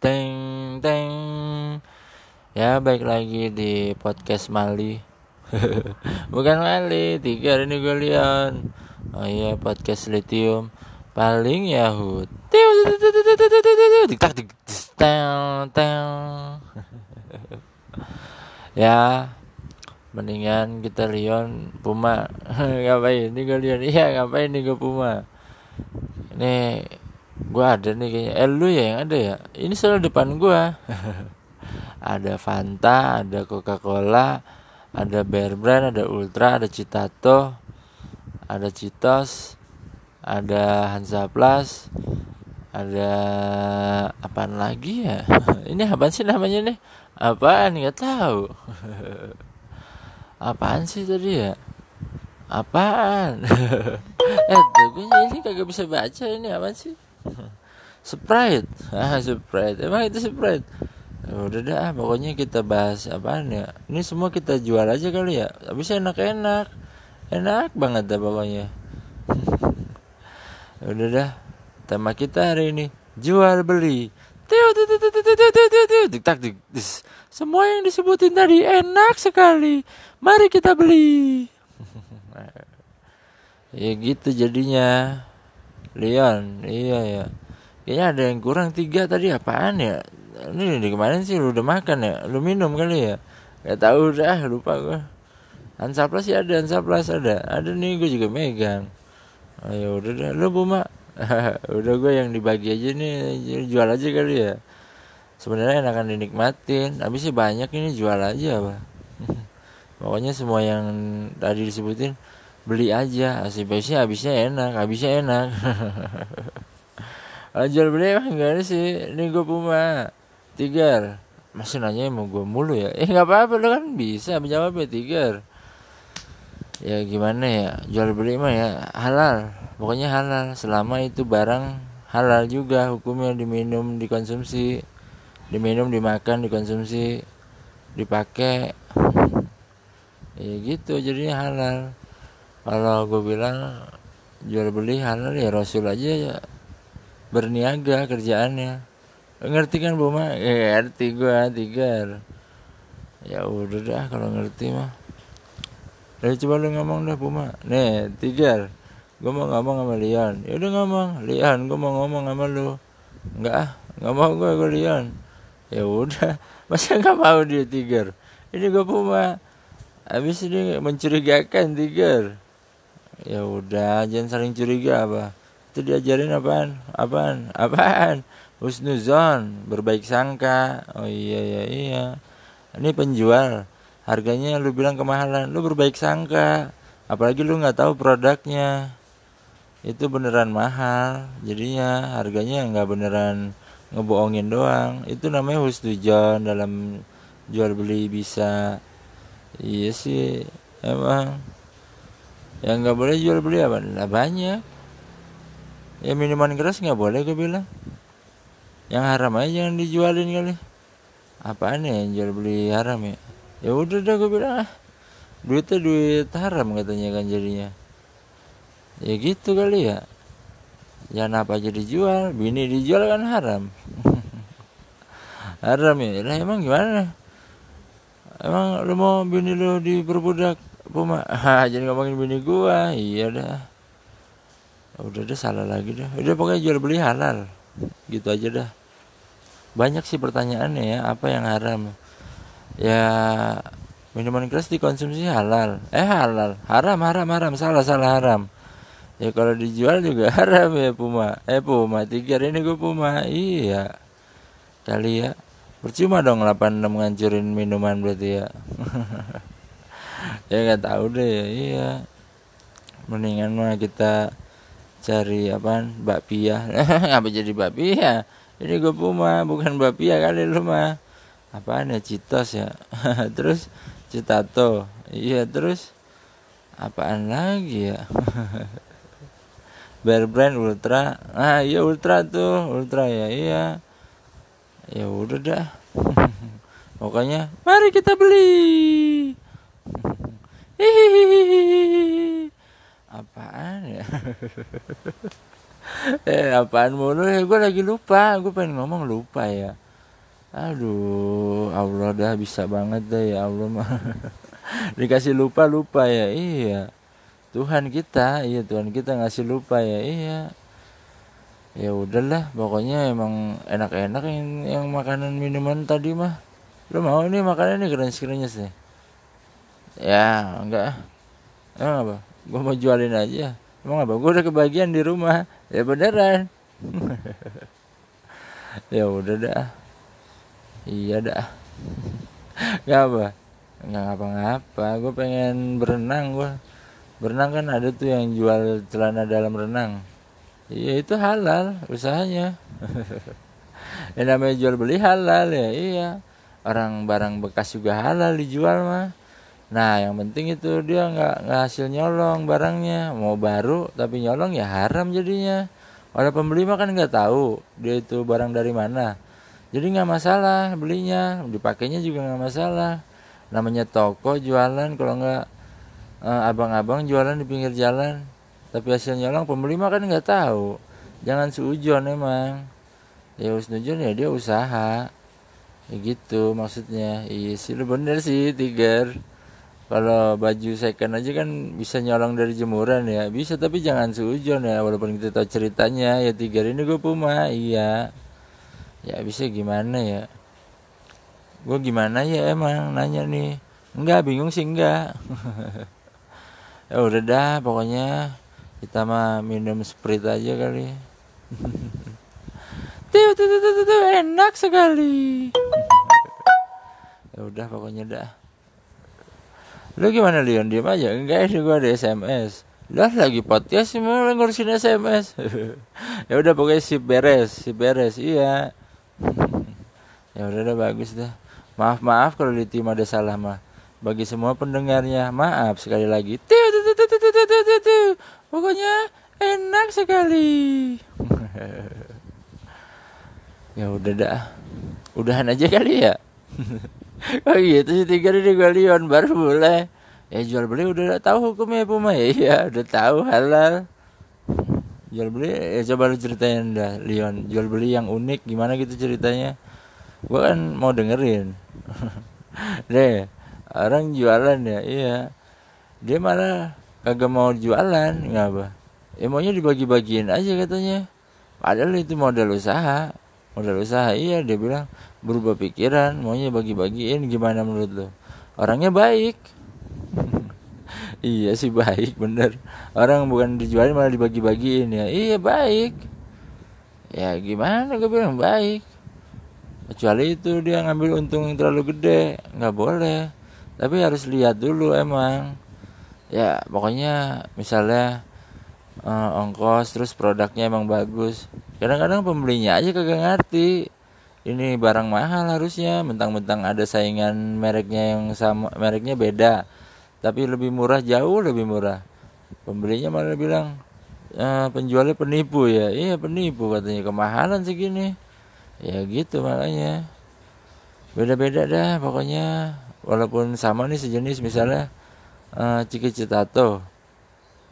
Teng teng. Ya baik lagi di podcast Mali. Bukan Mali, tiga ini gue lihat. Oh iya podcast lithium paling Yahoo. Ya, mendingan kita Leon Puma ngapain ini gue Leon iya ngapain nih gue Puma ini gua ada nih kayaknya. Eh lu ya yang ada ya? Ini selalu depan gua. Ada Fanta ada Coca Cola ada Bear Brand ada Ultra ada Citato ada Citos ada Hansa Plus ada apaan lagi ya? Ini apa sih namanya nih? Apaan? Nggak tahu. Apaan sih tadi ya apaan? Eh gue ini kagak bisa baca ini apa sih? Sprite. Ah Sprite. Emang itu Sprite? Ya udah dah pokoknya kita bahas apaan ya? Ini semua kita jual aja kali ya. Tapi enak-enak. Enak banget dah pokoknya. Ya udah dah. Tema kita hari ini jual beli. Semua yang disebutin tadi enak sekali. Mari kita beli ya gitu jadinya. Leon iya ya. Kayaknya ada yang kurang tiga tadi apaan ya? Ini di kemarin sih lu udah makan ya? Lu minum kali ya? Gak tahu dah lupa gue Hansaplas sih ada Hansaplas ada. Ada nih gue juga megang. Oh, ya udah dah. Lu Buma udah gue yang dibagi aja nih jual aja kali ya. Sebenarnya enakan dinikmatin. Habis sih banyak ini jual aja apa pokoknya semua yang tadi disebutin beli aja. Habisnya habisnya enak habisnya enak. Jual beli emang gak ada sih? Ini gue puma. Tigar masih nanya mau gue mulu ya? Eh nggak apa-apa lo kan bisa menjawab ya tigar ya gimana ya? Jual beli mah ya halal. Pokoknya halal. Selama itu barang halal juga hukumnya. Diminum dikonsumsi. Diminum dimakan dikonsumsi. Dipakai ya gitu jadinya halal. Kalau gue bilang jual beli halal ya Rasul aja ya berniaga kerjaannya. Ngerti kan bu mah eh, ngerti gue tigar ya udah dah kalau ngerti mah. Udah coba lu ngomong dah Puma Nih tigar Gue mau ngomong sama Lian Ya udah ngomong. Lian gue mau ngomong sama lu. Enggak ah Nggak mau gue gue Lian Ya udah. Masa nggak mau dia tigar Ini gue Puma Habis ini mencurigakan tigar ya udah jangan saling curiga apa itu diajarin apaan? Apaan? Apaan? Husnuzon berbaik sangka. Oh iya iya iya. Ini penjual. Harganya lu bilang kemahalan. Lu berbaik sangka. Apalagi lu nggak tahu produknya. Itu beneran mahal. Jadinya harganya nggak beneran ngebohongin doang. Itu namanya husnuzon dalam jual beli bisa iya sih emang. Yang nggak boleh jual beli apa? Nah, banyak. Ya minuman keras nggak boleh gue bilang. Yang haram aja jangan dijualin kali. Apaan ya yang jual beli haram ya? Ya udah dah gue bilang ah duitnya duit haram katanya kan jadinya. Ya gitu kali ya. Jangan apa aja dijual? Bini dijual kan haram. Haram ya? Lah emang gimana emang lu mau bini lu diperbudak Puma. Ah, jadi ngomongin bini gua? Iya dah. Udah deh salah lagi dah udah pokoknya jual beli halal. Gitu aja dah. Banyak sih pertanyaannya ya apa yang haram? Ya minuman keras dikonsumsi halal. Eh halal. Haram haram haram. Salah salah haram. Ya kalau dijual juga haram ya Puma. Eh Puma tiga ini gue Puma. Iya. Kali ya percuma dong 86 ngancurin minuman berarti ya. Ya nggak tahu deh ya iya. Mendingan mah kita cari apa bakpia. Apa jadi bakpia? Ini gue puma bukan bakpia kali lu mah. Apaan ya citos ya? Terus citato. Iya terus apaan lagi ya? Bear Brand Ultra. Ah iya Ultra tuh Ultra ya iya ya udah dah. Pokoknya mari kita beli. Apaan ya? eh apaan mulu? Ya gue lagi lupa. Gue pengen ngomong lupa ya. Aduh Allah dah bisa banget dah ya Allah mah. Dikasih lupa lupa ya. Iya. Tuhan kita iya Tuhan kita ngasih lupa ya. Iya ya udahlah pokoknya emang enak-enak yang yang makanan minuman tadi mah. Lo mau nih makanan ini keren kerennya sih ya enggak. Emang apa? Gue mau jualin aja. Emang apa? Gue udah kebagian di rumah. Ya beneran. Ya udah dah. Iya dah. Nggak apa? Nggak ngapa-ngapa. Gue pengen berenang gue berenang kan ada tuh yang jual celana dalam renang iya itu halal usahanya. Yang namanya jual beli halal ya iya. Orang barang bekas juga halal dijual mah. Nah yang penting itu dia nggak nggak hasil nyolong barangnya. Mau baru tapi nyolong ya haram jadinya. Oleh pembeli mah kan nggak tahu dia itu barang dari mana. Jadi nggak masalah belinya dipakainya juga nggak masalah. Namanya toko jualan kalau nggak eh, abang-abang jualan di pinggir jalan tapi hasil nyolong pembeli mah kan nggak tahu. Jangan seujon emang. Ya usnujon ya dia usaha. Ya gitu maksudnya. Iya sih lu bener sih tiger. Kalau baju second aja kan bisa nyolong dari jemuran ya. Bisa tapi jangan seujon ya. Walaupun kita tahu ceritanya ya tiga ini gue puma. Iya. Ya bisa gimana ya? Gue gimana ya emang? Nanya nih. Enggak bingung sih enggak. Ya udah dah pokoknya kita mah minum sprite aja kali tuh tuh tuh tuh, tuh enak sekali ya udah pokoknya dah Lu gimana Leon? Diam aja. Enggak ini gua ada SMS. Lah lagi podcast sih mau ngurusin SMS. ya udah pokoknya si beres, si beres. Iya. ya udah udah bagus dah. Maaf maaf kalau di tim ada salah mah. Bagi semua pendengarnya, maaf sekali lagi. Tuh, tuh, tuh, tuh, tuh, tuh, tuh, tuh. Pokoknya enak sekali. ya udah dah. Udahan aja kali ya. oh gitu sih tiga ini gue Leon baru boleh ya jual beli udah tahu hukumnya Puma ya iya udah tahu halal jual beli ya coba lu ceritain dah Leon jual beli yang unik gimana gitu ceritanya gue kan mau dengerin deh orang jualan ya iya dia malah kagak mau jualan nggak apa ya maunya dibagi-bagiin aja katanya. Padahal itu modal usaha. Modal usaha iya dia bilang. Berubah pikiran maunya bagi-bagiin gimana menurut lo? Orangnya baik. Iya sih baik bener. Orang bukan dijualin malah dibagi-bagiin ya. Iya baik. Ya gimana? Gue bilang baik. Kecuali itu dia ngambil untung yang terlalu gede nggak boleh. Tapi harus lihat dulu emang ya pokoknya misalnya uh, ongkos terus produknya emang bagus. Kadang-kadang pembelinya aja kagak ngerti. Ini barang mahal harusnya. Mentang-mentang ada saingan mereknya yang sama mereknya beda. Tapi lebih murah jauh lebih murah. Pembelinya malah bilang e, penjualnya penipu ya. Iya penipu katanya. Kemahalan segini. Ya gitu makanya. Beda-beda dah pokoknya. Walaupun sama nih sejenis misalnya uh, ciki citato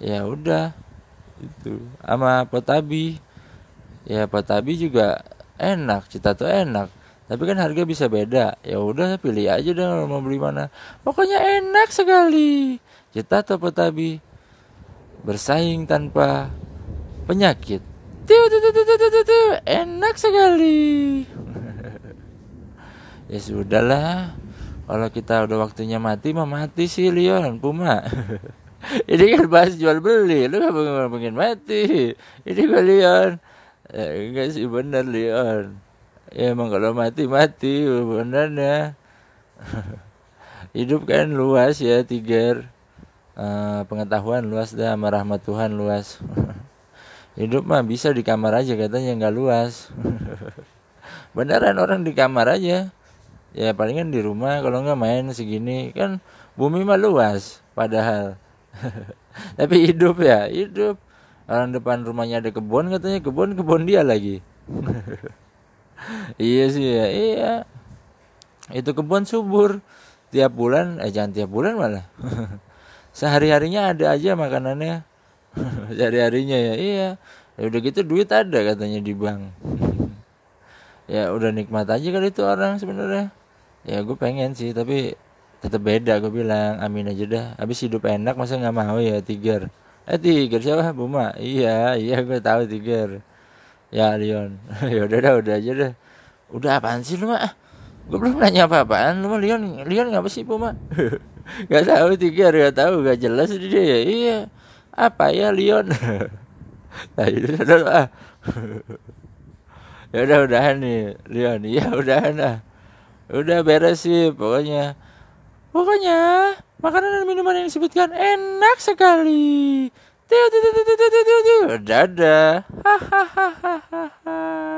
ya udah itu. Sama potabi ya potabi juga enak cita tuh enak. Tapi kan harga bisa beda. Ya udah pilih aja deh mau beli mana. Pokoknya enak sekali. Cita atau petabi bersaing tanpa penyakit. Tuh tuh tuh tuh tuh, tuh. enak sekali. Ya sudahlah kalau kita udah waktunya mati mah mati sih Leon. Puma. Ini kan bahas jual beli. Lu gak pengen mati. Ini gue Leon. Ya, enggak sih bener Leon. Ya emang kalau mati mati bener ya hidup kan luas ya tiger. Uh, pengetahuan luas dah sama rahmat Tuhan luas. Hidup mah bisa di kamar aja katanya nggak luas. Beneran orang di kamar aja ya palingan di rumah kalau nggak main segini. Kan bumi mah luas padahal. Tapi hidup ya hidup. Orang depan rumahnya ada kebun katanya kebun kebun dia lagi. Iya sih ya iya. Itu kebun subur. Tiap bulan eh jangan tiap bulan malah. Sehari harinya ada aja makanannya. Sehari harinya ya iya. Ya udah gitu duit ada katanya di bank. Ya udah nikmat aja kali itu orang sebenarnya ya gue pengen sih tapi tetap beda gue bilang amin aja dah. Habis hidup enak masa nggak mau ya tiger? Eh tiger siapa? Buma? Iya iya gue tahu tiger. Ya Leon. Ya udah dah udah aja dah. Udah apaan sih lu mah gue belum nanya apa apaan lu mah Leon Leon ngapa sih Buma? Gak tahu tiga gak tahu gak jelas dia ya iya. Apa ya Leon? Nah itu udah ah ya udah udahan nih Leon. Iya udahan ah udah beres sih pokoknya pokoknya makanan dan minuman yang disebutkan enak sekali Tiu, tiu, tiu, tiu, tiu, tiu, tiu. Dadah. Hahaha.